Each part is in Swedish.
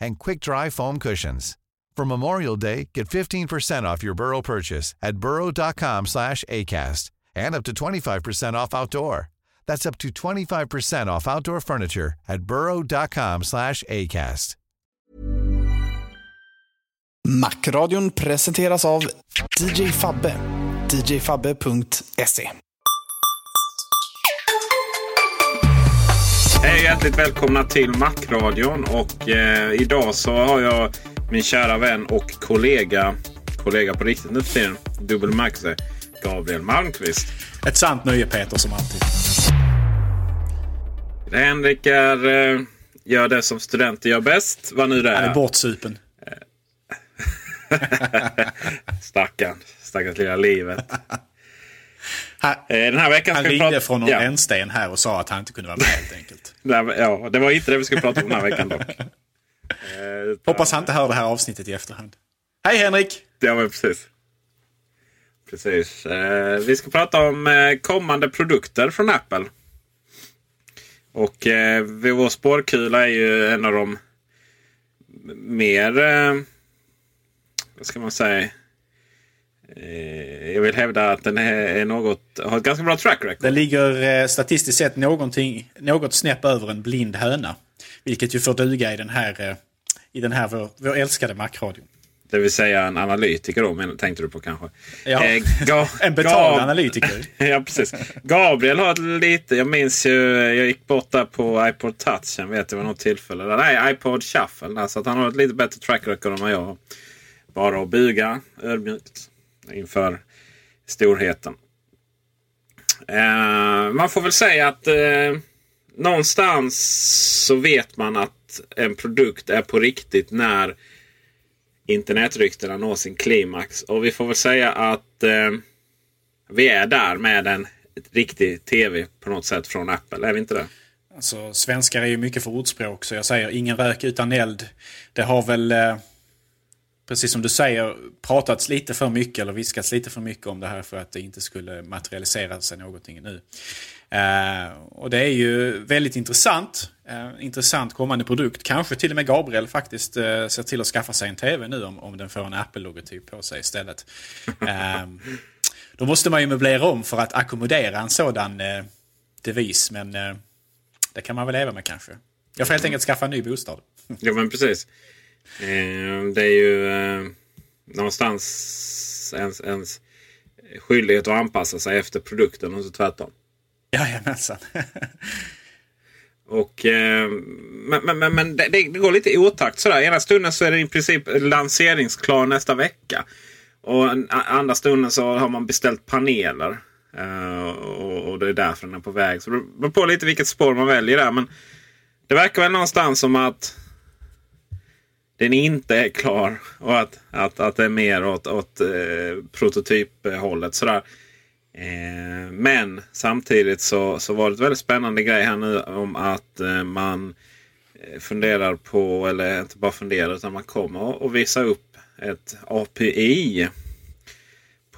and quick-dry foam cushions. For Memorial Day, get 15% off your Burrow purchase at burrow.com slash ACAST and up to 25% off outdoor. That's up to 25% off outdoor furniture at burrow.com slash ACAST. Macradion presenteras av DJ Fabbe. djfabbe.se Hej hjärtligt välkomna till Macradion. Och eh, idag så har jag min kära vän och kollega, kollega på riktigt nu för tiden, dubbel bemärkelse, Gabriel Malmqvist. Ett sant nöje Peter som alltid. Henrik är, eh, gör det som studenter gör bäst. Vad nu det Han är. är bortsupen. Stackarn. Stackars lilla livet. Han, Eh, Den här veckan han ska vi ringde prata... från någon ja, ändsten här och sa att han inte kunde vara med helt enkelt. Nej, ja, det var inte det vi skulle prata om den här veckan dock. Eh, utan- Hoppas han inte hör det här avsnittet i efterhand. Hej Henrik! Ja, men precis. Precis. Eh, vi ska prata om eh, kommande produkter från Apple. Och eh, vår spårkula är ju en av de mer... Eh, vad ska man säga? Eh, jag vill hävda att den är, något, har ett ganska bra track record. Det ligger eh, statistiskt sett någonting, något snäpp över en blind höna. Vilket ju får duga i den här, eh, i den här vår, vår älskade Macradion. Det vill säga en analytiker då, men, tänkte du på kanske? Ja, Eh, en betald Gab- analytiker. ja, precis. Gabriel har ett lite... Jag minns ju... Jag gick bort där på iPod Touchen. Vet jag var något tillfälle. Där. Nej, iPod Shuffle. Där, så att han har ett lite bättre track record än vad jag har. Bara att buga ödmjukt inför storheten. Eh, man får väl säga att eh, någonstans så vet man att en produkt är på riktigt när internetryktena når sin klimax. Och vi får väl säga att eh, vi är där med en riktig tv på något sätt från Apple. Är vi inte det? Alltså, svenskar är ju mycket för ordspråk så jag säger ingen rök utan eld. Det har väl, eh, precis som du säger, pratats lite för mycket eller viskats lite för mycket om det här för att det inte skulle materialisera sig någonting nu. Eh, och det är ju väldigt intressant. Eh, intressant kommande produkt. Kanske till och med Gabriel faktiskt eh, ser till att skaffa sig en tv nu om, om den får en Apple-logotyp på sig istället. Eh, då måste man ju möblera om för att ackommodera en sådan eh, devis. Men eh, det kan man väl leva med kanske. Jag får helt enkelt skaffa en ny bostad. Ja men precis. Eh, det är ju eh, någonstans ens, ens skyldighet att anpassa sig efter produkten och så tvärtom. Jajamensan. Och, eh, men men, men, men det, det går lite i otakt sådär. Ena stunden så är det i princip lanseringsklar nästa vecka. Och andra stunden så har man beställt paneler. Eh, och, och det är därför den är på väg. Så det beror på lite vilket spår man väljer där. Men det verkar väl någonstans som att den inte är klar. Och att, att, att det är mer åt, åt eh, prototyphållet. Sådär. Eh, men samtidigt så, så var det ett väldigt spännande grej här nu om att eh, man eh, funderar på, eller inte bara funderar utan man kommer att visa upp ett API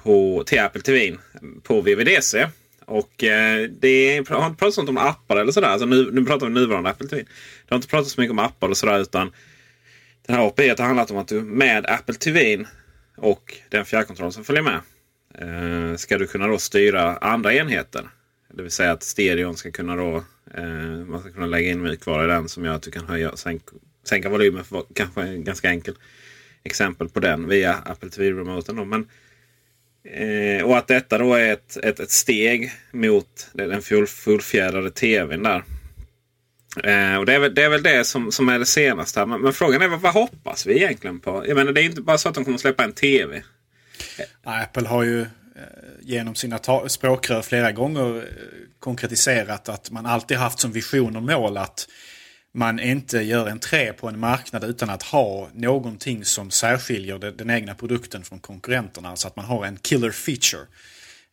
på, till Apple TV på VVDC. Och eh, det har inte pratats om appar eller sådär. Alltså nu, nu pratar vi nuvarande Apple TV. Det har inte pratats så mycket om appar och sådär utan den här API har handlat om att du med Apple TV och den fjärrkontroll som följer med eh, ska du kunna då styra andra enheter. Det vill säga att stereon ska kunna då eh, man ska kunna lägga in mjukvara i den som gör att du kan höja och sänka, sänka volymen för kanske en ganska enkel exempel på den via Apple TV-remoten. Men, eh, och att detta då är ett, ett, ett steg mot den full, fullfjädrade tvn där. Eh, och det är, väl, det är väl det som, som är det senaste. Men, men frågan är vad, vad hoppas vi egentligen på? Jag menar det är inte bara så att de kommer släppa en tv. Apple har ju eh, genom sina språkrör flera gånger eh, konkretiserat att man alltid haft som vision och mål att man inte gör entré på en marknad utan att ha någonting som särskiljer den egna produkten från konkurrenterna. Så att man har en killer feature.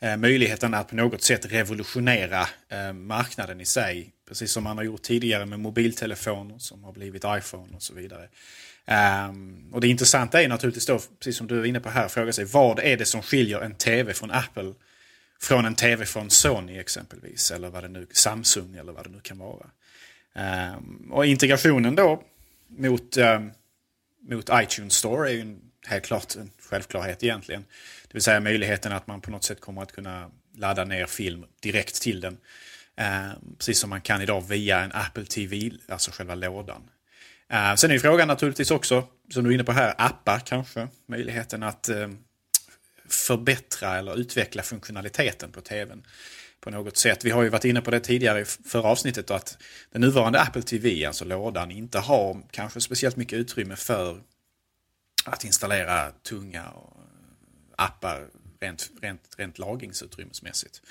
Eh, möjligheten att på något sätt revolutionera eh, marknaden i sig. Precis som man har gjort tidigare med mobiltelefoner som har blivit iPhone och så vidare. Ehm, och det intressanta är naturligtvis då, precis som du är inne på här, fråga sig vad är det som skiljer en tv från Apple från en tv från Sony exempelvis, eller vad det nu, Samsung eller vad det nu kan vara. Ehm, och integrationen då mot, ehm, mot iTunes Store är ju helt klart en självklarhet egentligen. Det vill säga möjligheten att man på något sätt kommer att kunna ladda ner film direkt till den. Eh, precis som man kan idag via en Apple TV, alltså själva lådan. Eh, sen är frågan naturligtvis också, som du är inne på här, appar kanske. Möjligheten att eh, förbättra eller utveckla funktionaliteten på tvn på något sätt. Vi har ju varit inne på det tidigare i förra avsnittet att den nuvarande Apple TV, alltså lådan, inte har kanske speciellt mycket utrymme för att installera tunga eh, appar rent, rent, rent lagringsutrymmesmässigt.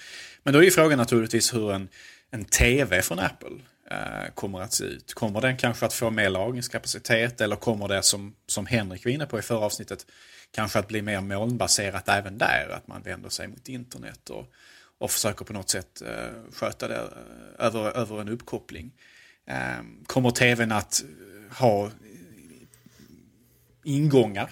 Men då är ju frågan naturligtvis hur en, en TV från Apple eh, kommer att se ut. Kommer den kanske att få mer lagringskapacitet eller kommer det som, som Henrik var inne på i förra avsnittet kanske att bli mer molnbaserat även där? Att man vänder sig mot internet och och försöker på något sätt eh, sköta det eh, över, över en uppkoppling. Eh, kommer tvn att ha ingångar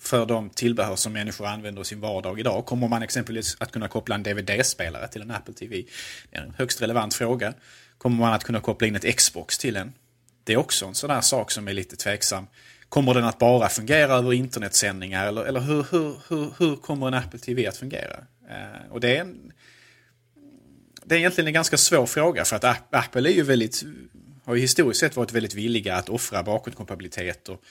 för de tillbehör som människor använder i sin vardag idag? Kommer man exempelvis att kunna koppla en DVD-spelare till en Apple TV? Det är en högst relevant fråga. Kommer man att kunna koppla in ett Xbox till en? Det är också en sån där sak som är lite tveksam. Kommer den att bara fungera över internetsändningar eller, eller hur, hur, hur, hur kommer en Apple TV att fungera? Eh, och det är en, det är egentligen en ganska svår fråga för att Apple är ju väldigt, har ju historiskt sett varit väldigt villiga att offra bakåtkompatibilitet och, och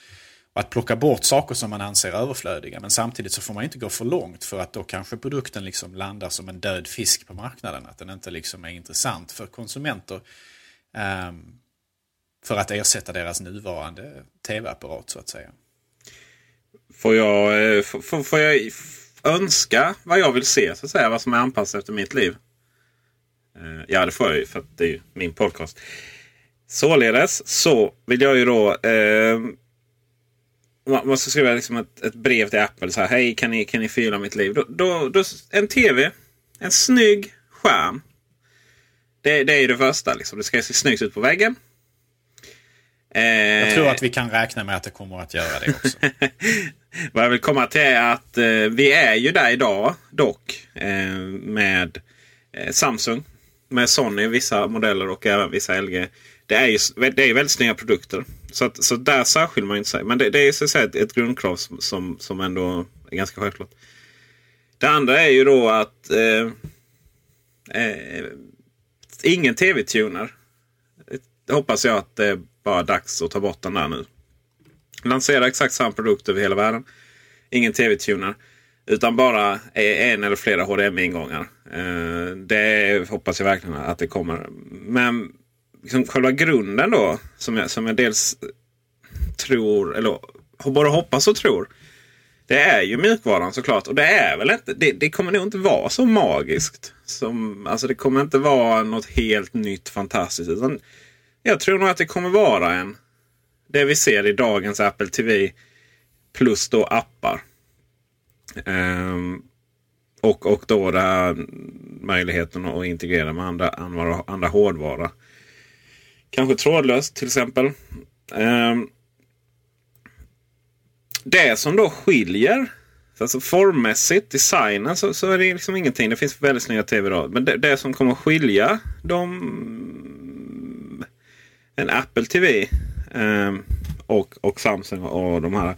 att plocka bort saker som man anser överflödiga. Men samtidigt så får man inte gå för långt för att då kanske produkten liksom landar som en död fisk på marknaden. Att den inte liksom är intressant för konsumenter. Um, för att ersätta deras nuvarande tv-apparat så att säga. Får jag, eh, får, får jag önska vad jag vill se, så att säga, vad som är anpassat efter mitt liv? Eh, ja, det får jag ju för att det är ju min podcast. Således så vill jag ju då eh, man ska skriva liksom ett, ett, brev till Apple. så här, Hej, kan ni, kan ni fylla mitt liv? Då, då, då, en TV, en snygg skärm. Det, det är ju det första. Liksom. Det ska se snyggt ut på väggen. Eh, jag tror att vi kan räkna med att det kommer att göra det också. Vad jag vill komma till är att eh, vi är ju där idag dock eh, med eh, Samsung med Sony vissa modeller och även vissa LG. Det är ju det är väldigt snygga produkter. Så, att, så där särskiljer man inte sig. Men det, det är så att säga ett, ett grundkrav som, som, som ändå är ganska självklart. Det andra är ju då att eh, eh, ingen tv-tuner. Det hoppas jag att det är bara dags att ta bort den där nu. Lansera exakt samma produkt över hela världen. Ingen tv-tuner. Utan bara en eller flera HDMI-ingångar. Eh, det hoppas jag verkligen att det kommer. Men liksom själva grunden då som jag, som jag dels tror, eller både hoppas och tror. Det är ju mjukvaran såklart. Och det är väl inte, det, det, kommer nog inte vara så magiskt. Som, alltså det kommer inte vara något helt nytt fantastiskt. Utan jag tror nog att det kommer vara en, det vi ser i dagens Apple TV plus då appar. Um, och, och då den här möjligheten att integrera med andra, andra, andra hårdvara. Kanske trådlöst till exempel. Ehm, det som då skiljer Alltså formmässigt, designen så, så är det liksom ingenting. Det finns väldigt snygga tv då. Men det, det, som kommer att skilja dem, en Apple TV ehm, och, och Samsung och de här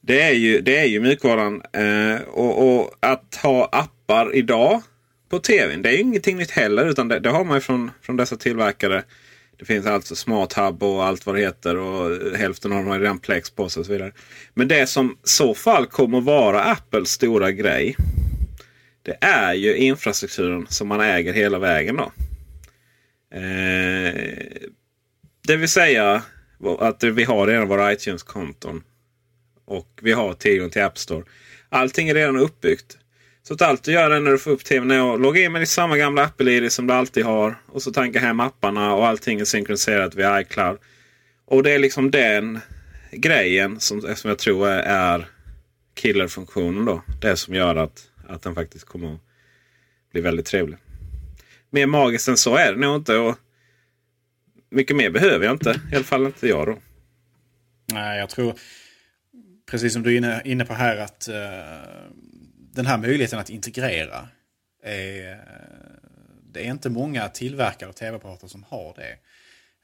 det är ju, det är ju mjukvaran. Eh, och, och, att ha appar idag på tvn. Det är ju ingenting nytt heller. Utan det, det har man ju från, från dessa tillverkare. Det finns alltså Smart Hub och allt vad det heter. Och hälften av dem har redan Plex på sig och så vidare. Men det som i så fall kommer vara Apples stora grej. Det är ju infrastrukturen som man äger hela vägen. då. Eh, det vill säga att vi har redan våra iTunes-konton. Och vi har tillgång till App Store. Allting är redan uppbyggt. Så att allt du gör är när du får upp tvn och loggar in med ditt samma gamla Apple-id som du alltid har. Och så tankar hem apparna och allting är synkroniserat via iCloud. Och det är liksom den grejen som, som jag tror är killerfunktionen då. Det som gör att, att den faktiskt kommer att bli väldigt trevlig. Mer magiskt än så är det nog inte. Och mycket mer behöver jag inte. I alla fall inte jag då. Nej, jag tror precis som du är inne, på här att uh, den här möjligheten att integrera är, eh, det är inte många tillverkare och tv-apparater som har det.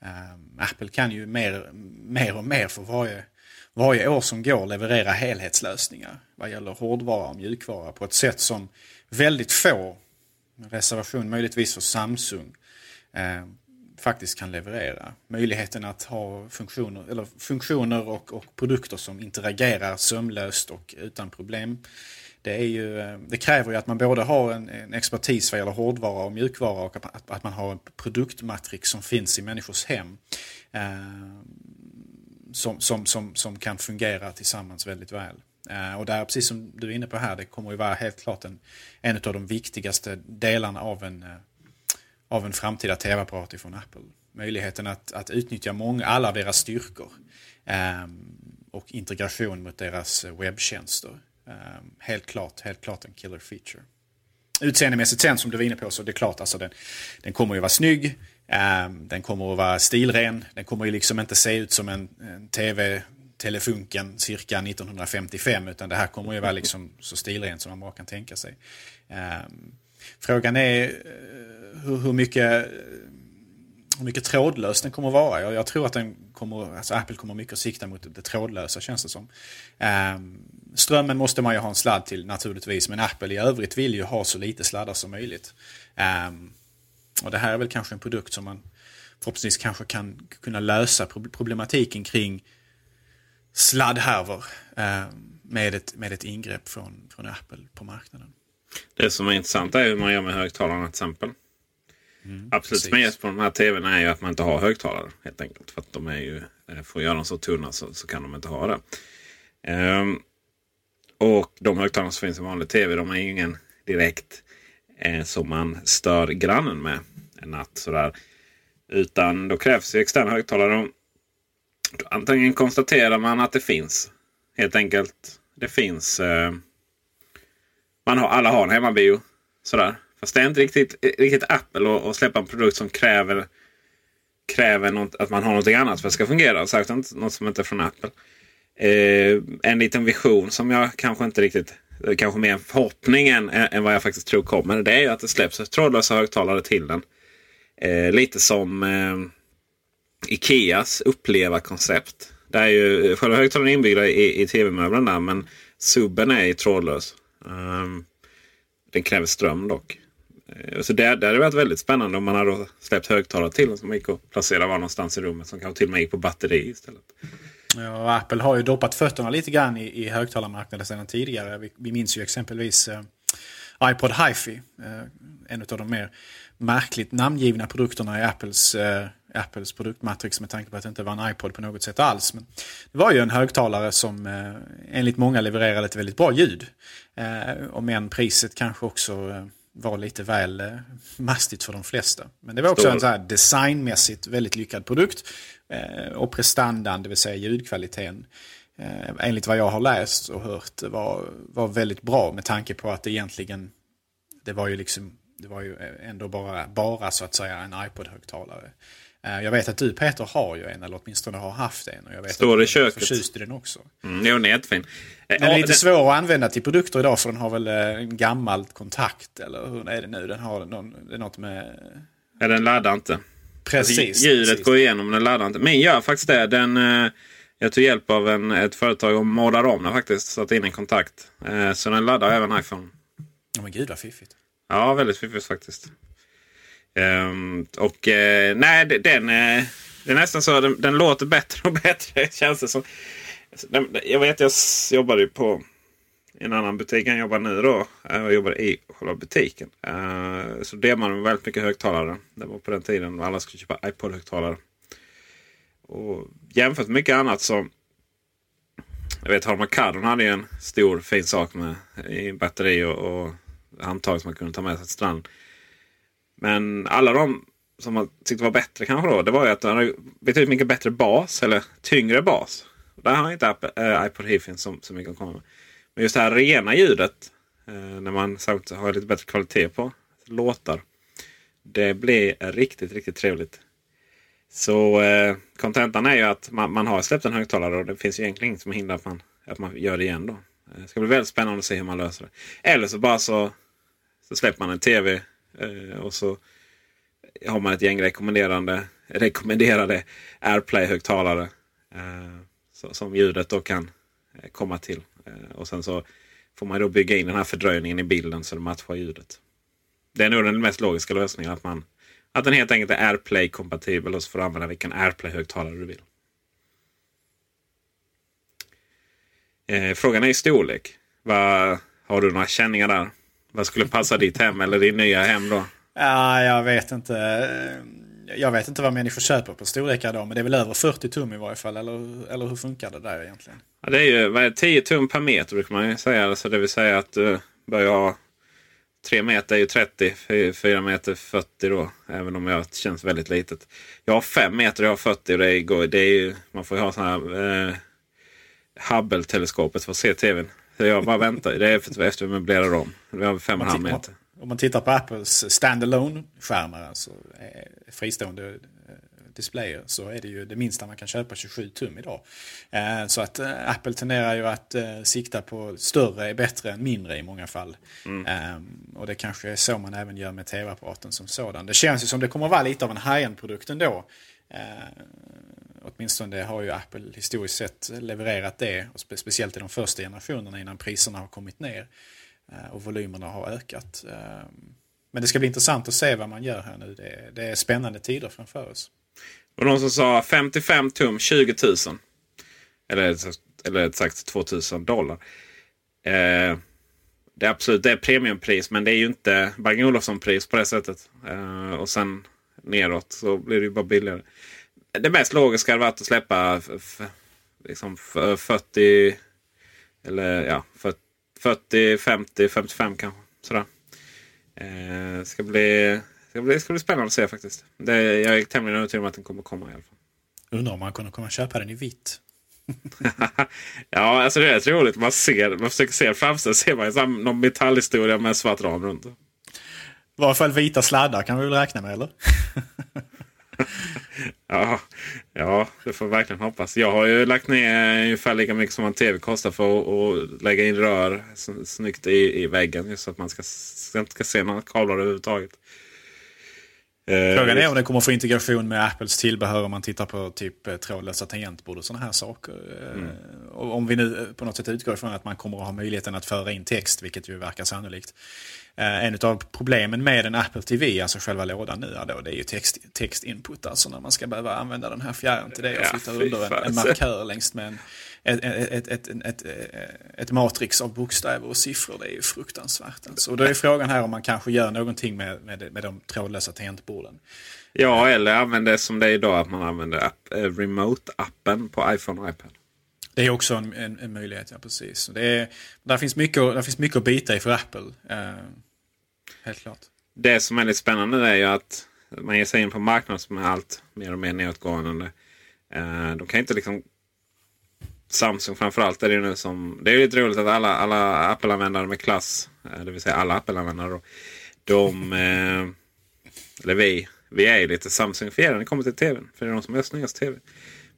Ehm, Apple kan ju mer, mer och mer för varje, varje år som går leverera helhetslösningar vad gäller hårdvara och mjukvara på ett sätt som väldigt få, reservation möjligtvis för Samsung, eh, faktiskt kan leverera. Möjligheten att ha funktioner, eller funktioner och, och produkter som interagerar sömlöst och utan problem. Det, är ju, eh, det kräver ju att man både har en, en expertis vad gäller hårdvara och mjukvara och att, att man har en produktmatrix som finns i människors hem. Eh, som, som, som, som kan fungera tillsammans väldigt väl. Eh, och där, precis som du är inne på här, det kommer ju vara helt klart en, en av de viktigaste delarna av en, eh, av en framtida tv-apparat från Apple. Möjligheten att, att utnyttja många, alla deras styrkor eh, och integration mot deras eh, webbtjänster. Um, helt klart, helt klart en killer feature. Utseendemässigt sen som du var inne på så det är klart alltså den, den kommer ju vara snygg. Um, den kommer att vara stilren. Den kommer ju liksom inte se ut som en, en tv Telefunken cirka 1955 utan det här kommer ju vara liksom så stilrent som man bara kan tänka sig. Um, frågan är uh, hur, hur mycket hur mycket trådlös den kommer att vara. Jag, jag, tror att den kommer, alltså Apple kommer mycket att sikta mot det trådlösa känns det som. Um, strömmen måste man ju ha en sladd till naturligtvis men Apple i övrigt vill ju ha så lite sladdar som möjligt. Um, och det här är väl kanske en produkt som man förhoppningsvis kanske kan kunna lösa problematiken kring sladdhärvor um, med, ett, med ett ingrepp från, från Apple på marknaden. Det som är intressant är hur man gör med högtalarna till exempel. Mm, Absolut smidigast på de här tvn är ju att man inte har högtalare. helt enkelt. För att de är ju, eh, för att göra dem så tunna så, så kan de inte ha det. Um, och de högtalarna som finns i vanlig tv de är ju ingen direkt eh, som man stör grannen med en natt. Sådär. Utan då krävs ju externa högtalare. Antingen konstaterar man att det finns. Helt enkelt. Det finns. Eh, man har, alla har en hemmabio. Sådär. Fast det är inte riktigt, riktigt Apple att, släppa en produkt som kräver, kräver något, att man har något annat för att det ska fungera. Särskilt något som inte är från Apple. Eh, en liten vision som jag kanske inte riktigt eh, kanske mer en förhoppning än, än vad jag faktiskt tror kommer. Det är ju att det släpps trådlösa högtalare till den. Eh, lite som eh, Ikeas uppleva-koncept. Det är ju eh, själva högtalaren inbyggda i, i tv-möblerna där, men subben är ju trådlös. Um, den kräver ström dock. Uh, så det, det hade varit väldigt spännande om man hade släppt högtalare till den som gick att placera var någonstans i rummet. Som kanske till och med gick på batteri istället. Ja, Apple har ju doppat fötterna lite grann i, i högtalarmarknaden sedan tidigare. Vi, vi minns ju exempelvis eh, iPod HiFi. Eh, en av de mer märkligt namngivna produkterna i Apples, eh, Apples produktmatrix med tanke på att det inte var en iPod på något sätt alls. Men det var ju en högtalare som eh, enligt många levererade ett väldigt bra ljud. Eh, om än priset kanske också eh, var lite väl eh, mastigt för de flesta. Men det var också Stor. en så designmässigt väldigt lyckad produkt. Eh, och prestandan, det vill säga ljudkvaliteten, eh, enligt vad jag har läst och hört, var, var väldigt bra med tanke på att det egentligen, det var ju liksom, det var ju ändå bara, bara så att säga en iPod-högtalare. Eh, jag vet att du Peter har ju en, eller åtminstone har haft en. Och jag vet Står i köket. Förtjust i den också. Mm, jo, den är jättefin. Den är lite svår att använda till produkter idag för den har väl en gammal kontakt. Eller hur är det nu? Den har någon, det är något med... Ja, den laddar inte. Precis. Alltså, ljudet precis. går igenom, den laddar inte. Min gör faktiskt det. Den, eh, jag tog hjälp av en, ett företag och målade om den faktiskt. Satte in en kontakt. Eh, så den laddar även iPhone. Ja, men gud vad fiffigt. Ja, väldigt fiffigt faktiskt. Um, och uh, nej, den, uh, det är nästan så den, den låter bättre och bättre. känns det som. Den, jag vet, jag jobbade ju på en annan butik än jag jobbar nu då. Eh, jag jobbar i själva butiken. Eh, så det man väldigt mycket högtalare. Det var på den tiden alla skulle köpa iPod-högtalare. Och jämfört med mycket annat så jag vet Harman Kardon hade ju en stor fin sak med i batteri och, och handtag som man kunde ta med sig till stranden. Men alla de som man tyckte var bättre kanske då. Det var ju att den hade betydligt mycket bättre bas. Eller tyngre bas. Där har inte äh, eh, iPod Hifin så, så mycket att komma med. Men just det här rena ljudet. Eh, när man har lite bättre kvalitet på låtar. Det blir riktigt, riktigt trevligt. Så eh, kontentan är ju att man, man, har släppt en högtalare och det finns ju egentligen inget som hindrar att man, att man gör det igen. då. Eh, det ska bli väldigt spännande att se hur man löser det. Eller så bara så, så släpper man en tv och så har man ett gäng rekommenderande, rekommenderade AirPlay-högtalare. Som ljudet då kan komma till. Eh, och sen så får man då bygga in den här fördröjningen i bilden så det matchar ljudet. Det är nog den mest logiska lösningen. Att man att den helt enkelt är AirPlay-kompatibel och så får du använda vilken AirPlay-högtalare du vill. Eh, frågan är i storlek. Va, har du några känningar där? Vad skulle passa ditt hem eller din nya hem då? Ja, jag vet inte. Jag vet inte vad människor köper på storlekar då. Men det är väl över 40 tum i varje fall. Eller, eller hur funkar det där egentligen? Ja, det är ju vad är 10 tum per meter brukar man ju säga. Alltså det vill säga att du börjar ha 3 meter är ju 30, 4 meter 40 då. Även om jag känns väldigt litet. Jag har 5 meter och jag har 40 och det är, det är ju, man får ju ha sån här eh, Hubble-teleskopet för att se tvn. Så jag bara väntar. Det är efter, efter vi möblerar om. Vi har 5,5 meter. Om man tittar på Apples standalone skärmar, alltså eh, fristående displayer så är det ju det minsta man kan köpa 27 tum idag. Eh, så att eh, Apple tenderar ju att eh, sikta på större är bättre än mindre i många fall. Mm. Och det kanske är så man även gör med tv-apparaten som sådan. Det känns ju som det kommer vara lite av en high-end-produkt ändå. Åtminstone har ju Apple historiskt sett levererat det, och speciellt i de första generationerna innan priserna har kommit ner Eh, och volymerna har ökat. Ehm, men det ska bli intressant att se vad man gör här nu. Det är spännande tider framför oss. Och någon som sa 55 tum 20 000. Eller, eller sagt 2000 dollar. Eh, det är absolut det är premiumpris men det är ju inte Bang Olufsen-pris på det sättet. Eh, och sen neråt så blir det ju bara billigare. Det mest logiska hade varit att släppa liksom 40 eller ja 40, 50, 55 kanske. Sådär. Eh, ska bli ska bli, ska bli spännande att se faktiskt. Det, jag är tämligen övertygad om att den kommer komma i alla fall. Undrar om man kommer kunna köpa den i vitt. ja, alltså det är rätt roligt. Man, ser, man försöker se framför ser man någon metallhistoria med svart ram runt. I varje fall vita sladdar kan vi väl räkna med, eller? ja, ja, det får verkligen hoppas. Jag har ju lagt ner ungefär lika mycket som en tv kostar för att, lägga in rör snyggt i, i väggen. Just så att man ska, inte ska se några kablar överhuvudtaget. Eh, Frågan är om det kommer få integration med Apples tillbehör om man tittar på typ eh, trådlösa tangentbord och sådana här saker. Eh, mm. Om vi nu på något sätt utgår ifrån att man kommer att ha möjligheten att föra in text, vilket ju verkar sannolikt. En av problemen med en Apple TV, alltså själva lådan nu, då, det är ju text, textinput. Alltså när man ska behöva använda den här fjärren till det och flytta ja, under en, en markör längs med en, ett, ett, ett, ett, ett matrix av bokstäver och siffror. Det är ju fruktansvärt. Alltså. Och då är frågan här om man kanske gör någonting med, med, med de trådlösa tangentborden. Ja, eller använder som det är idag att man använder app, eh, remote-appen på iPhone och iPad. Det är också en, en, en möjlighet, ja precis. Det är, där, finns mycket, där finns mycket att bita i för Apple. Helt klart. Det som är lite spännande är ju att man ger sig in på marknaden som är allt mer och mer nedåtgående. Eh, de kan inte liksom Samsung framförallt är det ju nu som... Det är ju lite roligt att alla, alla Apple-användare med klass, eh, det vill säga alla Apple-användare, då. de... Eh, eller vi, vi är ju lite Samsung-fierade när det kommer till tvn. För det är de som gör snyggast tv.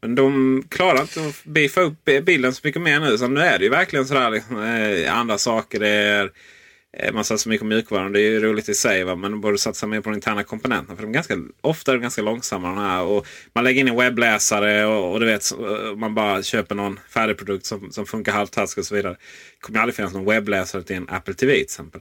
Men de klarar inte att beefa upp bilden så mycket mer nu. Så nu är det ju verkligen sådär liksom, andra saker. Det är Eh, man satsar mycket på mjukvaran. Det är ju roligt i sig. Va? Men man borde satsa mer på de interna komponenterna. För de är ganska, ofta är de ganska långsamma. De här. Och man lägger in en webbläsare och, och du vet, eh, man bara köper någon färdig produkt som, som funkar halvtaskigt och så vidare. Det kommer aldrig finnas någon webbläsare till en Apple TV till exempel.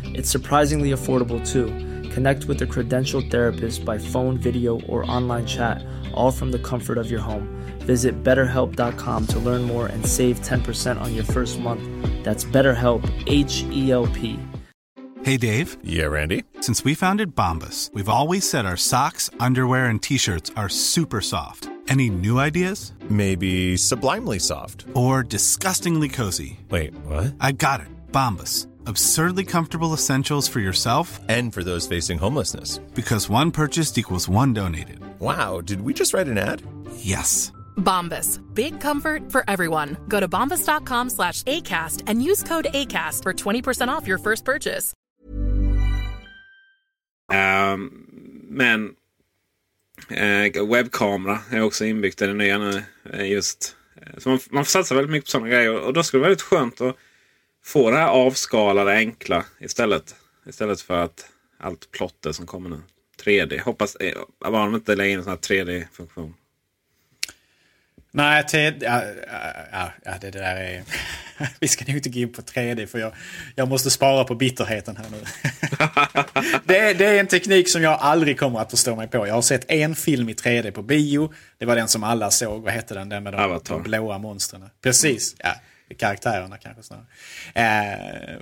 It's surprisingly affordable too. Connect with a credentialed therapist by phone, video, or online chat, all from the comfort of your home. Visit betterhelp.com to learn more and save 10% on your first month. That's BetterHelp, H E L P. Hey Dave. Yeah, Randy. Since we founded Bombus, we've always said our socks, underwear, and t shirts are super soft. Any new ideas? Maybe sublimely soft. Or disgustingly cozy. Wait, what? I got it. Bombus. Absurdly comfortable essentials for yourself and for those facing homelessness. Because one purchased equals one donated. Wow, did we just write an ad? Yes. Bombas. Big comfort for everyone. Go to bombas.com slash ACAST and use code ACAST for 20% off your first purchase. Um, men eh, webbkamera är också inbyggt i det nya nu. Eh, just, eh, så man, man får satsa väldigt mycket på sådana grejer. Och då skulle det vara väldigt skönt att få det här avskalade enkla istället. Istället för att allt plotter som kommer nu. 3D. Hoppas eh, bara de inte lägger in en sån här 3D-funktion. Nej, t- ja, ja, ja, det där är... Vi ska nog inte gå in på 3D för jag, jag måste spara på bitterheten här nu. det, är, det är en teknik som jag aldrig kommer att förstå mig på. Jag har sett en film i 3D på bio. Det var den som alla såg. Vad hette den? Den med de, de blåa monstren. Precis. Ja, karaktärerna kanske snarare. Eh,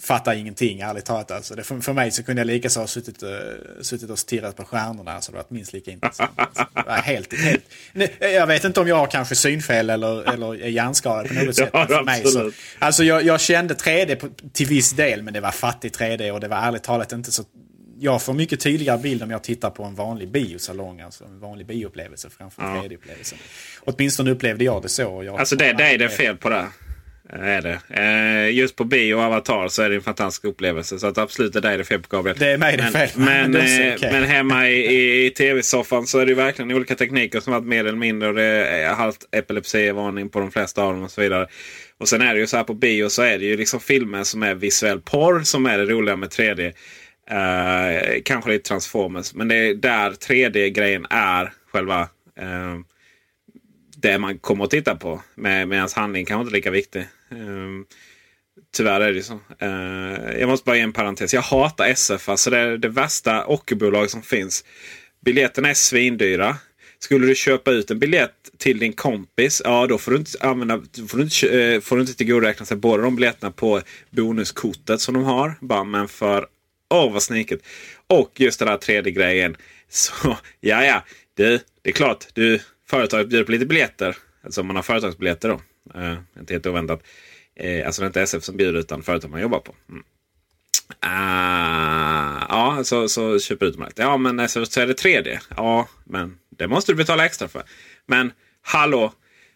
fattar ingenting, ärligt talat. Alltså. Det, för, för mig så kunde jag lika så ha suttit, uh, suttit och stirrat på stjärnorna. Alltså, det var minst lika intressant. Alltså. helt, helt, jag vet inte om jag har kanske synfel eller, eller är hjärnskadad på något sätt. Ja, för mig så, alltså, jag, jag kände 3D på, till viss del, men det var fattigt 3D och det var ärligt talat inte så jag får mycket tydligare bild om jag tittar på en vanlig biosalong, alltså en vanlig bioupplevelse framför en ja. 3D-upplevelse. Åtminstone upplevde jag det så. Jag alltså det, det är det fel på det. Är det. Eh, just på bio och Avatar så är det en fantastisk upplevelse. Så att absolut det är det fel på Gabriel. Det är mig det är fel Men, men, okay. men hemma i, i tv-soffan så är det verkligen olika tekniker som varit mer eller mindre. Och det är halvt epilepsivarning på de flesta av dem och så vidare. Och sen är det ju så här på bio så är det ju liksom filmer som är visuell porr som är det roliga med 3D. Eh, kanske lite Transformers. Men det är där 3D-grejen är själva eh, det man kommer att titta på. Med, medans handling kanske inte är lika viktig. Eh, tyvärr är det så. Eh, jag måste bara ge en parentes. Jag hatar SF. Alltså det är det värsta ockerbolag som finns. Biljetterna är svindyra. Skulle du köpa ut en biljett till din kompis, ja då får du inte, använda, får du inte, eh, får du inte tillgodoräkna sig båda de biljetterna på bonuskortet som de har. Bara, men för, åh vad sniket. Och just den här tredje grejen. Så ja, ja, du, det är klart, du, företaget bjuder på lite biljetter. Alltså om man har företagsbiljetter då. Uh, inte helt oväntat. Uh, alltså det är inte SF som bjuder utan företag man jobbar på. Mm. Uh, ja, så, så köper du ut Ja, men så, så är det 3D. Ja, men det måste du betala extra för. Men hallå,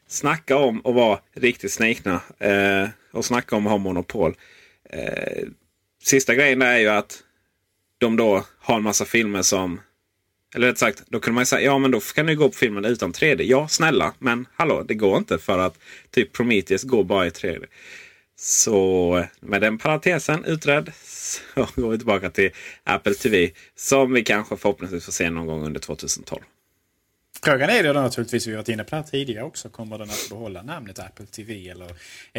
snacka om att vara riktigt snikna. Uh, eh, och snacka om att ha monopol. Uh, sista grejen är ju att de då har en massa filmer som... Eller rätt sagt, då kunde man ju säga ja men då kan du gå på filmen utan 3D. Ja, snälla, men hallå, det går inte för att typ Prometheus går bara i 3D. Så med den parentesen utredd så går vi tillbaka till Apple TV. Som vi kanske förhoppningsvis får se någon gång under 2012. Frågan är då naturligtvis, vi har varit inne på det här tidigare också. Kommer den att behålla namnet Apple TV? Eller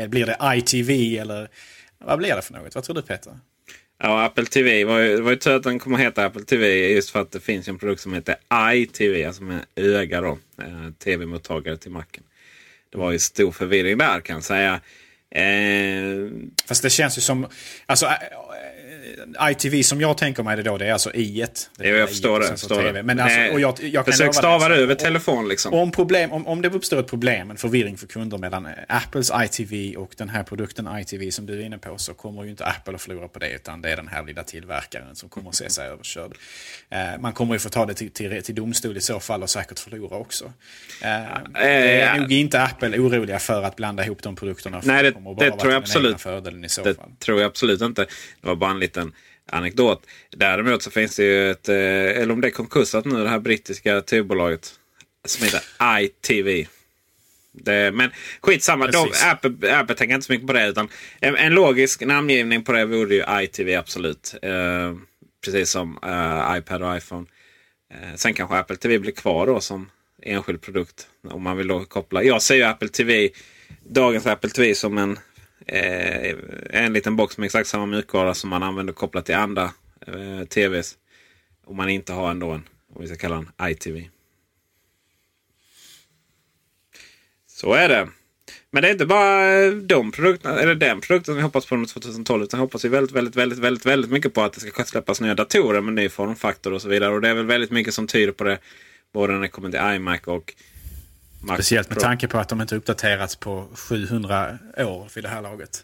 blir det ITV? Eller vad blir det för något? Vad tror du Peter? Ja, Apple TV var ju, var ju tur att den kommer att heta Apple TV just för att det finns en produkt som heter iTV, alltså med öga då. Eh, Tv-mottagare till macken. Det var ju stor förvirring där kan jag säga. Eh... Fast det känns ju som... Alltså, ITV som jag tänker mig det då, det är alltså i ett. Det jag förstår det. Förstår det. Men alltså, och jag, jag Försök stava det över telefon liksom. Om, problem, om, om det uppstår ett problem, en förvirring för kunder mellan Apples ITV och den här produkten ITV som du är inne på så kommer ju inte Apple att förlora på det utan det är den här lilla tillverkaren som kommer att se sig överkörd. Eh, man kommer ju få ta det till, till, till, domstol i så fall och säkert förlora också. Eh, eh, det är nog inte Apple oroliga för att blanda ihop de produkterna. Nej, det, det tror jag absolut. det fall. tror jag absolut inte. Det var bara en liten anekdot. Däremot så finns det ju ett, eh, eller om det är konkursat nu, det här brittiska tv-bolaget som heter ITV. Det, men skitsamma, de, Apple, Apple tänker inte så mycket på det. Utan en, en logisk namngivning på det vore ju ITV absolut. Eh, precis som eh, iPad och iPhone. Eh, sen kanske Apple TV blir kvar då som enskild produkt. Om man vill då koppla. Jag ser ju Apple TV, dagens Apple TV som en eh, en liten box med exakt samma mjukvara som man använder kopplat till andra eh, TVs. Om man inte har ändå en, om vi ska kalla den iTV. Så är det. Men det är inte bara eh, de produkterna, eller den produkten vi hoppas på under 2012. Utan hoppas vi väldigt, väldigt, väldigt, väldigt, väldigt mycket på att det ska släppas nya datorer med ny formfaktor och så vidare. Och det är väl väldigt mycket som tyder på det. Både när det kommer till iMac och Mac Speciellt med Pro. tanke på att de inte uppdaterats på 700 år vid det här laget.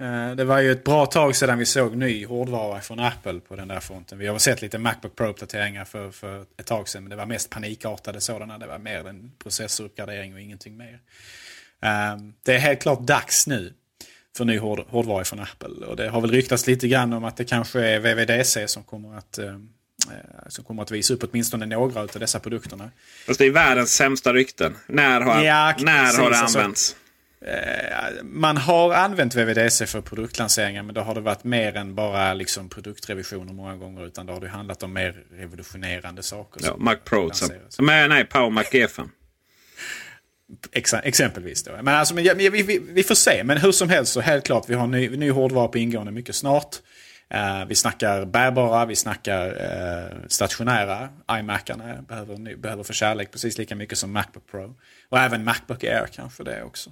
Eh, det var ju ett bra tag sedan vi såg ny hårdvara från Apple på den där fronten. Vi har sett lite Macbook Pro-uppdateringar för, för ett tag sedan. Men det var mest panikartade sådana. Det var mer en processoruppgradering och ingenting mer. Ehm, det är helt klart dags nu för ny hård, hårdvara från Apple. Och det har väl ryktats lite grann om att det kanske är VVDC som kommer att Eh, som kommer att visa upp åtminstone några av dessa produkterna. Fast det är världens sämsta rykten. När har, ja, när precis, har det alltså, använts? Alltså, man har använt VVDC för produktlanseringar men då har det varit mer än bara liksom produktrevisioner många gånger. Utan då har det handlat om mer revolutionerande saker. Ja, Mac Pro. Men, nej, Power Mac G5. Ex exempelvis då. Men alltså, men, vi, vi, vi, får se. Men hur som helst så helt klart vi har ny, ny hårdvara på ingående mycket snart. Uh, vi snackar bärbara, vi snackar uh, stationära. iMacarna behöver, behöver få kärlek precis lika mycket som Macbook Pro. Och även Macbook Air kanske det också.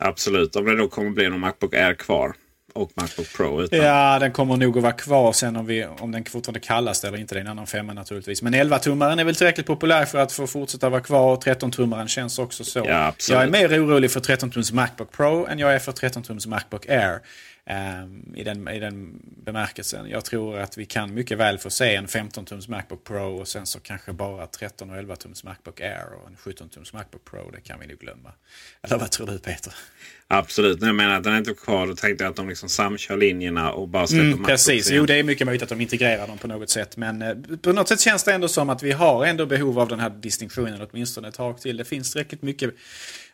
Absolut, om det då kommer bli någon Macbook Air kvar. Och Macbook Pro. Utan... Ja, den kommer nog att vara kvar sen om, vi, om den fortfarande kallas det eller inte. Det är en annan femma naturligtvis. Men 11-tummaren är väl tillräckligt populär för att få fortsätta vara kvar. 13-tummaren känns också så. Ja, jag är mer orolig för 13-tums Macbook Pro än jag är för 13-tums Macbook Air. Um, i, den, I den bemärkelsen. Jag tror att vi kan mycket väl få se en 15-tums Macbook Pro och sen så kanske bara 13 och 11-tums Macbook Air och en 17-tums Macbook Pro. Det kan vi nog glömma. Eller vad tror du Peter? Absolut, jag menar att den är inte kvar. Då tänkte jag att de liksom samkör linjerna och bara släpper mm, Precis, igen. jo det är mycket möjligt att de integrerar dem på något sätt. Men eh, på något sätt känns det ändå som att vi har ändå behov av den här distinktionen åtminstone ett tag till. Det finns tillräckligt mycket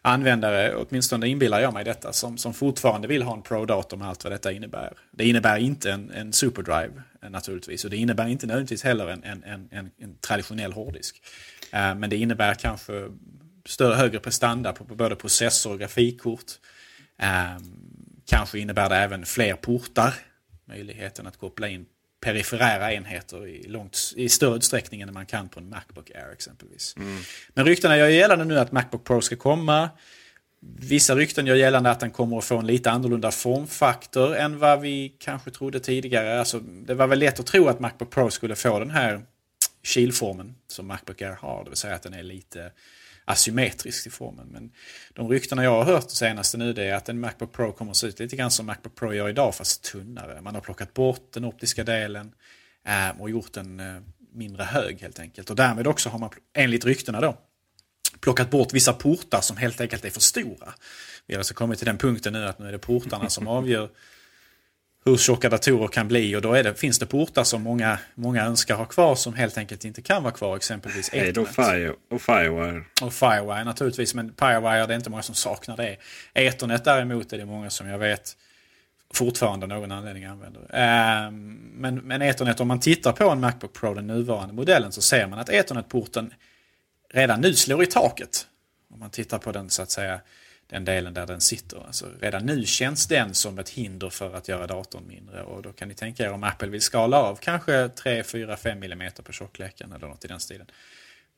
användare, åtminstone inbillar jag mig detta, som, som fortfarande vill ha en Pro-dator med allt vad detta innebär. Det innebär inte en, en SuperDrive eh, naturligtvis och det innebär inte nödvändigtvis heller en, en, en, en traditionell hårddisk. Uh, men det innebär kanske större, högre prestanda på, på både processor och grafikkort. Uh, kanske innebär det även fler portar. Möjligheten att koppla in periferära enheter i, långt, i större utsträckning än man kan på en Macbook Air exempelvis. Mm. Men ryktena gör gällande nu att Macbook Pro ska komma. Vissa rykten gör gällande att den kommer att få en lite annorlunda formfaktor än vad vi kanske trodde tidigare. Alltså, det var väl lätt att tro att Macbook Pro skulle få den här kilformen som Macbook Air har. Det vill säga att den är lite asymmetrisk i formen. Men de ryktena jag har hört senaste nu det är att en Macbook Pro kommer att se ut lite grann som Macbook Pro gör idag fast tunnare. Man har plockat bort den optiska delen äh, och gjort den äh, mindre hög helt enkelt. Och därmed också har man enligt ryktena då plockat bort vissa portar som helt enkelt är för stora. Vi har alltså kommit till den punkten nu att nu är det portarna som avgör hur tjocka datorer kan bli och då det, finns det portar som många, många önskar ha kvar som helt enkelt inte kan vara kvar. Exempelvis Ethernet. Och, Fire, och Firewire. Och Firewire naturligtvis, men Firewire det är inte många som saknar det. Ethernet däremot är det många som jag vet fortfarande av någon anledning använder. Um, men, men Ethernet, om man tittar på en Macbook Pro, den nuvarande modellen, så ser man att Ethernet-porten redan nu slår i taket. Om man tittar på den så att säga den delen där den sitter. Alltså, redan nu känns den som ett hinder för att göra datorn mindre och då kan ni tänka er om Apple vill skala av kanske 3, 4, 5 mm på tjockleken eller något i den stilen.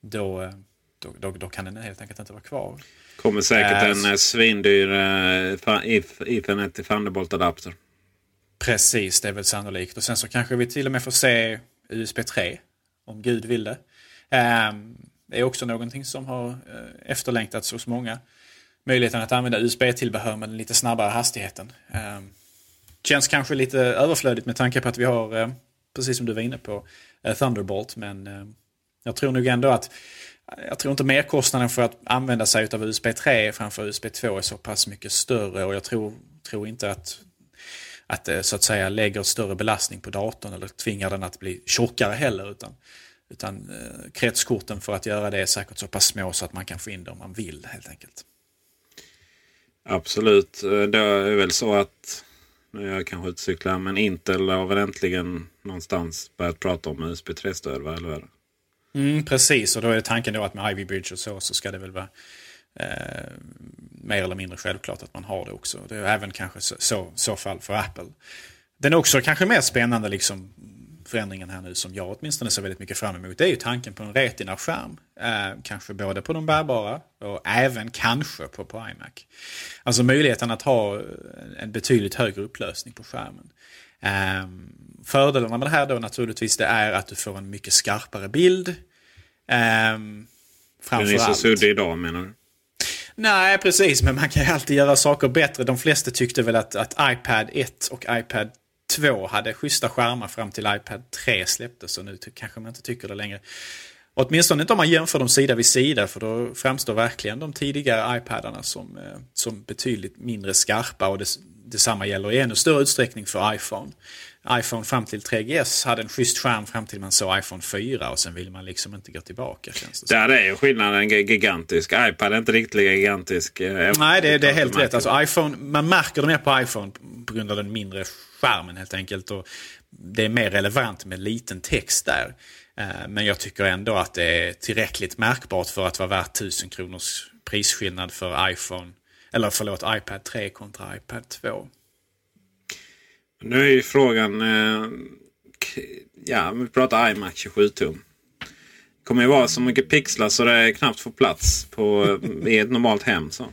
Då, eh, då, då, då, kan den helt enkelt inte vara kvar. Kommer säkert äh, en äh, svindyr äh, Ethernet till Thunderbolt-adapter. Precis, det är väl sannolikt. Och sen så kanske vi till och med får se USB 3. Om Gud vill det. Ähm, det är också någonting som har efterlängtats hos många möjligheten att använda USB-tillbehör med den lite snabbare hastigheten. Eh, känns kanske lite överflödigt med tanke på att vi har, eh, precis som du var inne på, eh, Thunderbolt. Men eh, jag tror nog ändå att jag tror inte merkostnaden för att använda sig av USB 3 framför USB 2 är så pass mycket större och jag tror, tror inte att, att det så att säga lägger större belastning på datorn eller tvingar den att bli tjockare heller. Utan, utan eh, kretskorten för att göra det är säkert så pass små så att man kan få in det om man vill helt enkelt. Absolut. Eh, det är väl så att, nu är jag kanske ute cyklar, men Intel har väl äntligen någonstans börjat prata om USB 3-stöd, va? eller mm, Precis, och då är tanken då att med Ivy Bridge och så, så ska det väl vara eh, mer eller mindre självklart att man har det också. Det är även kanske så, så, så fall för Apple. Den är också kanske mer spännande liksom förändringen här nu som jag åtminstone ser väldigt mycket fram emot det är ju tanken på en Retina-skärm. Eh, kanske både på de bärbara och även kanske på, på iMac. Alltså möjligheten att ha en betydligt högre upplösning på skärmen. Eh, fördelarna med det här då naturligtvis det är att du får en mycket skarpare bild. Eh, Den är så suddig idag menar du? Nej, precis. Men man kan ju alltid göra saker bättre. De flesta tyckte väl att, att iPad 1 och iPad 2 hade schyssta skärmar fram till iPad 3 släpptes och nu kanske man inte tycker det längre. Åtminstone inte om man jämför dem sida vid sida för då framstår verkligen de tidigare iPadarna som, eh, som betydligt mindre skarpa och det, detsamma gäller i ännu större utsträckning för iPhone iPhone fram till 3GS hade en schysst skärm fram till man såg iPhone 4 och sen vill man liksom inte gå tillbaka. Känns det Där är ju skillnaden gigantisk. iPad är inte riktigt lika gigantisk. Eh, Nej, det, det är helt rätt. Alltså, iPhone, man märker det mer på iPhone på grund av den mindre skärmen helt enkelt. Och det är mer relevant med liten text där. Eh, men jag tycker ändå att det är tillräckligt märkbart för att vara värt 1000 kronors prisskillnad för iPhone, eller förlåt, iPad 3 kontra iPad 2. Nu är ju frågan, eh, ja, vi pratar iMac 27 tum. Det kommer ju vara så mycket pixlar så det knappt får plats på, i ett normalt hem. Så.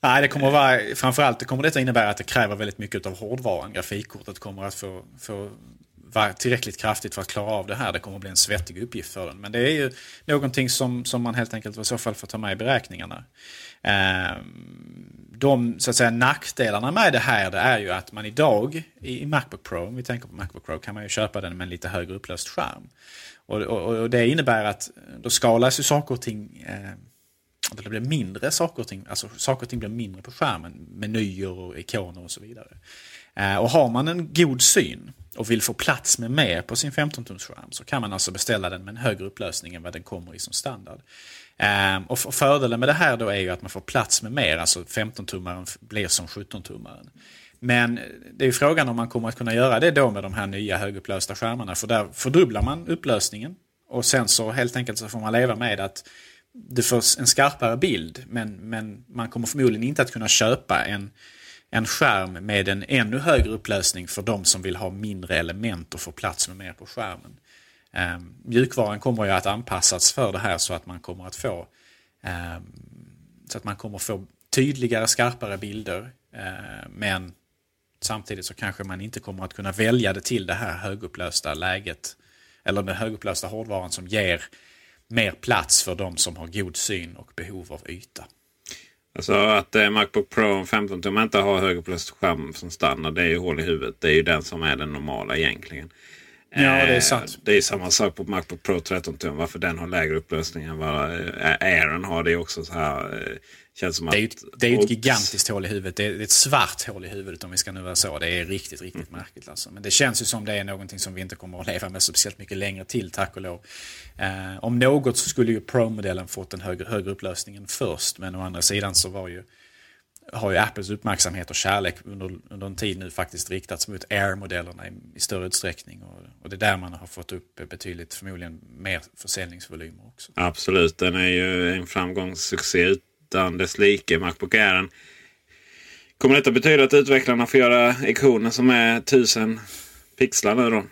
Nej, det kommer att vara, framförallt det kommer detta innebära att det kräver väldigt mycket av hårdvaran. Grafikkortet kommer att få, få vara tillräckligt kraftigt för att klara av det här. Det kommer att bli en svettig uppgift för den. Men det är ju någonting som, som man helt enkelt i så fall får ta med i beräkningarna. Ehm, de så att säga, nackdelarna med det här det är ju att man idag i Macbook Pro, om vi tänker på Macbook Pro, kan man ju köpa den med en lite högre upplöst skärm. Och, och, och det innebär att då skalas ju saker och ting eh, det blir mindre saker och ting, alltså saker och ting blir mindre på skärmen. Menyer och ikoner och så vidare. Eh, och har man en god syn och vill få plats med mer på sin 15-tumsskärm så kan man alltså beställa den med en högre upplösning än vad den kommer i som standard. Ehm, och fördelen med det här då är ju att man får plats med mer, alltså 15-tummaren blir som 17-tummaren. Men det är ju frågan om man kommer att kunna göra det då med de här nya högupplösta skärmarna. För där fördubblar man upplösningen. Och sen så helt enkelt så får man leva med att du får en skarpare bild men, men man kommer förmodligen inte att kunna köpa en, en skärm med en ännu högre upplösning för de som vill ha mindre element och få plats med mer på skärmen. Eh, mjukvaran kommer ju att anpassas för det här så att man kommer att få eh, så att man kommer få tydligare, skarpare bilder. Eh, men samtidigt så kanske man inte kommer att kunna välja det till det här högupplösta läget. Eller den högupplösta hårdvaran som ger mer plats för de som har god syn och behov av yta. Alltså att eh, Macbook Pro 15 tum inte har högupplöst skärm som standard. Det är ju hål i huvudet. Det är ju den som är den normala egentligen. Ja, det är sant. Eh, det är samma sak på Macbook Pro 13 tum. Varför den har lägre upplösning än vad eh, Airen har. Det är också så här. Eh, känns som det är ju ett, det är ett gigantiskt hål i huvudet. Det är ett svart hål i huvudet om vi ska nu vara så. Det är riktigt, riktigt mm. märkligt. Alltså. Men det känns ju som det är någonting som vi inte kommer att leva med speciellt mycket längre till, tack och lov. Eh, om något så skulle ju Pro-modellen fått en högre, högre upplösning än först. Men å andra sidan så var ju har ju Apples uppmärksamhet och kärlek under, under en tid nu faktiskt riktats mot Air-modellerna i, i, större utsträckning. Och, och, det är där man har fått upp betydligt, förmodligen mer försäljningsvolymer också. Absolut, den är ju en framgångssuccé utan dess like, Macbook Air. Kommer detta betyda att utvecklarna får göra ikoner som är tusen pixlar nu då?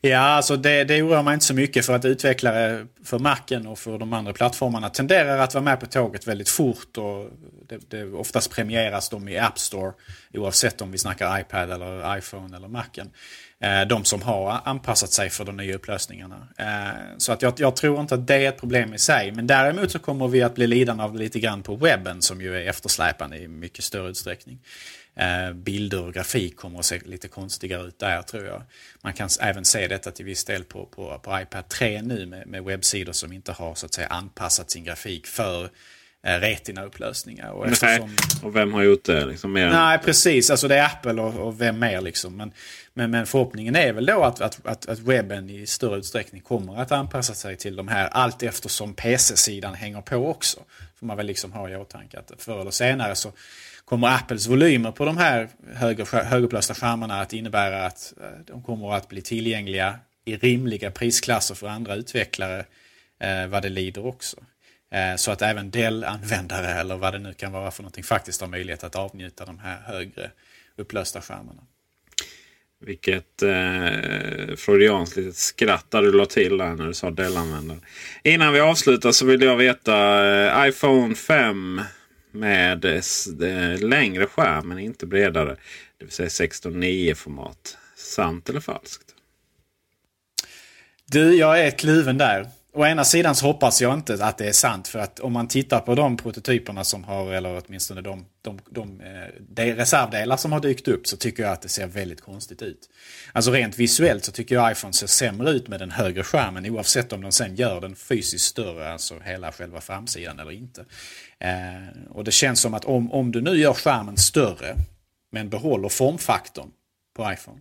Ja, alltså det, det oroar mig inte så mycket för att utvecklare för Macen och för de andra plattformarna tenderar att vara med på tåget väldigt fort. Och det, det oftast premieras de i App Store oavsett om vi snackar iPad eller iPhone eller Macen. Eh, de som har anpassat sig för de nya upplösningarna. Eh, så att jag, jag, tror inte att det är ett problem i sig. Men däremot så kommer vi att bli lidande av lite grann på webben som ju är eftersläpande i mycket större utsträckning. Eh, bilder och grafik kommer att se lite konstigare ut där tror jag. Man kan även se detta till viss del på, på, på iPad 3 nu med, med webbsidor som inte har så att säga anpassat sin grafik för Eh, retina-upplösningar. Och, eftersom... och vem har gjort det? Liksom, mer Nej, precis. Alltså det är Apple och, och vem mer liksom. Men, men, men, förhoppningen är väl då att, att, att, att webben i större utsträckning kommer att anpassa sig till de här allt eftersom PC-sidan hänger på också. Får man väl liksom ha i åtanke att förr eller senare så kommer Apples volymer på de här höger, högupplösta skärmarna att innebära att eh, de kommer att bli tillgängliga i rimliga prisklasser för andra utvecklare eh, vad det lider också. Eh, så att även Dell-användare eller vad det nu kan vara för någonting faktiskt har möjlighet att avnjuta de här högre upplösta skärmarna. Vilket eh, freudianskt litet skratt där du la till där när du sa Dell-användare. Innan vi avslutar så vill jag veta eh, iPhone 5 med eh, längre skärm men inte bredare. Det vill säga 16.9 format. Sant eller falskt? Du, jag är kluven där å ena sidan så hoppas jag inte att det är sant. För att om man tittar på de prototyperna som har, eller åtminstone de, de, de, eh, de reservdelar som har dykt upp så tycker jag att det ser väldigt konstigt ut. Alltså rent visuellt så tycker jag iPhone ser sämre ut med den högre skärmen oavsett om de sen gör den fysiskt större, alltså hela själva framsidan eller inte. Eh, och det känns som att om, om du nu gör skärmen större men behåller formfaktorn på iPhone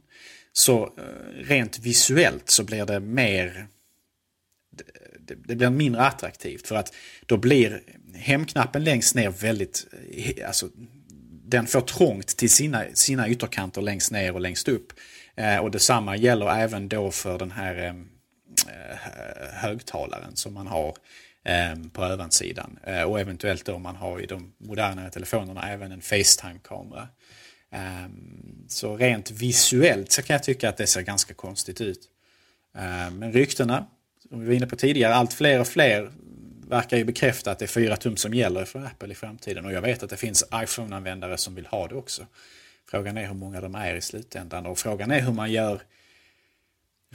så eh, rent visuellt så blir det mer det, blir mindre attraktivt för att då blir hemknappen längst ner väldigt, eh, alltså den får trångt till sina, sina ytterkanter längst ner och längst upp. Eh, och detsamma gäller även då för den här eh, eh högtalaren som man har eh, på övansidan. Eh, och eventuellt då man har i de modernare telefonerna även en Facetime-kamera. Eh, så rent visuellt så kan jag tycka att det ser ganska konstigt ut. Eh, men ryktena som vi var inne på tidigare, allt fler och fler verkar ju bekräfta att det är 4 tum som gäller för Apple i framtiden. Och jag vet att det finns iPhone-användare som vill ha det också. Frågan är hur många de är i slutändan och frågan är hur man gör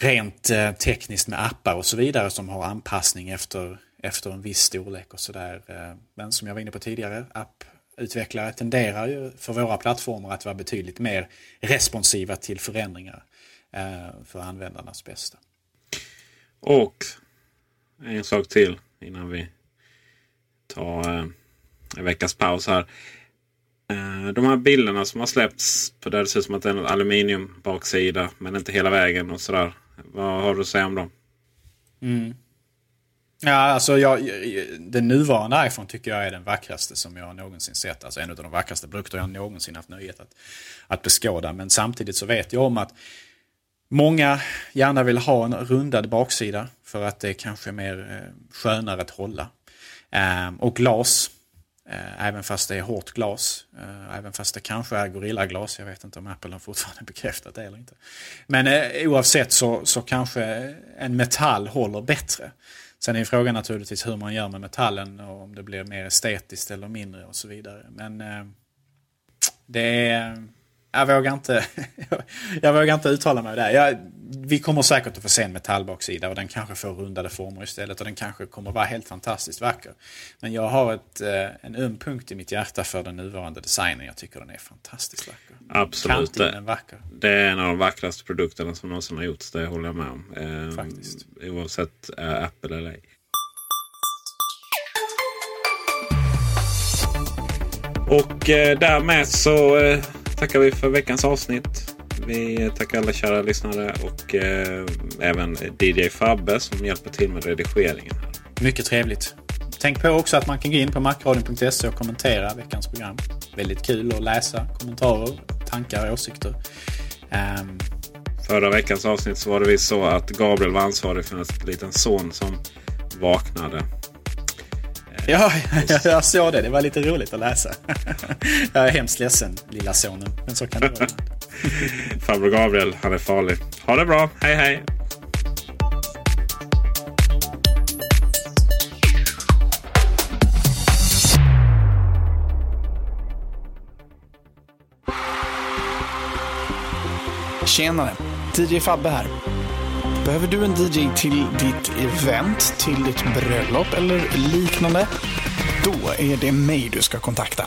rent eh, tekniskt med appar och så vidare som har anpassning efter, efter en viss storlek och sådär. Eh, men som jag var inne på tidigare, apputvecklare tenderar ju för våra plattformar att vara betydligt mer responsiva till förändringar eh, för användarnas bästa. Och en sak till innan vi tar eh, en veckas paus här. Eh, de här bilderna som har släppts på där det ser ut som att det är en aluminium baksida men inte hela vägen och sådär. Vad har du att säga om dem? Mm. Ja, alltså jag, den nuvarande iPhone tycker jag är den vackraste som jag någonsin sett. Alltså en av de vackraste produkter jag någonsin haft nöjet att, att beskåda. Men samtidigt så vet jag om att Många gärna vill ha en rundad baksida för att det är kanske mer eh, skönare att hålla. Ehm, och glas eh, även fast det är hårt glas. Eh, även fast det kanske är Gorilla-glas. Jag vet inte om Apple har fortfarande bekräftat det eller inte. Men oavsett så, så kanske en metall håller bättre. Sen är frågan naturligtvis hur man gör med metallen och om det blir mer estetiskt eller mindre och så vidare. Men det är... Jag vågar inte, jag vågar inte uttala mig där. Jag, vi kommer säkert att få se en metallbaksida och den kanske får rundade former istället och den kanske kommer vara helt fantastiskt vacker. Men jag har ett, eh, en öm punkt i mitt hjärta för den nuvarande designen. Jag tycker den är fantastiskt vacker. Absolut. Det, vacker. det är en av de vackraste produkterna som någonsin har gjorts. Det håller jag med om. Eh, Faktiskt. Oavsett eh, Apple eller ej. Och eh, därmed så eh, tackar vi för veckans avsnitt. Vi tackar alla kära lyssnare och eh, även DJ Fabbe som hjälper till med redigeringen. Mycket trevligt. Tänk på också att man kan gå in på macradion.se och kommentera veckans program. Väldigt kul att läsa kommentarer, tankar och åsikter. Um... Förra veckans avsnitt så var det visst så att Gabriel var ansvarig för en liten son som vaknade. Ja, jag såg det. Det var lite roligt att läsa. Jag är hemskt ledsen, lilla sonen. Men så kan det vara. Farbror Gabriel, han är farlig. Ha det bra. Hej hej! Tjenare! DJ Fabbe här. Behöver du en DJ till ditt event, till ditt bröllop eller liknande? Då är det mig du ska kontakta.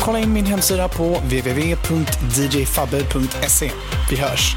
Kolla in min hemsida på www.djfabbe.se. Vi hörs!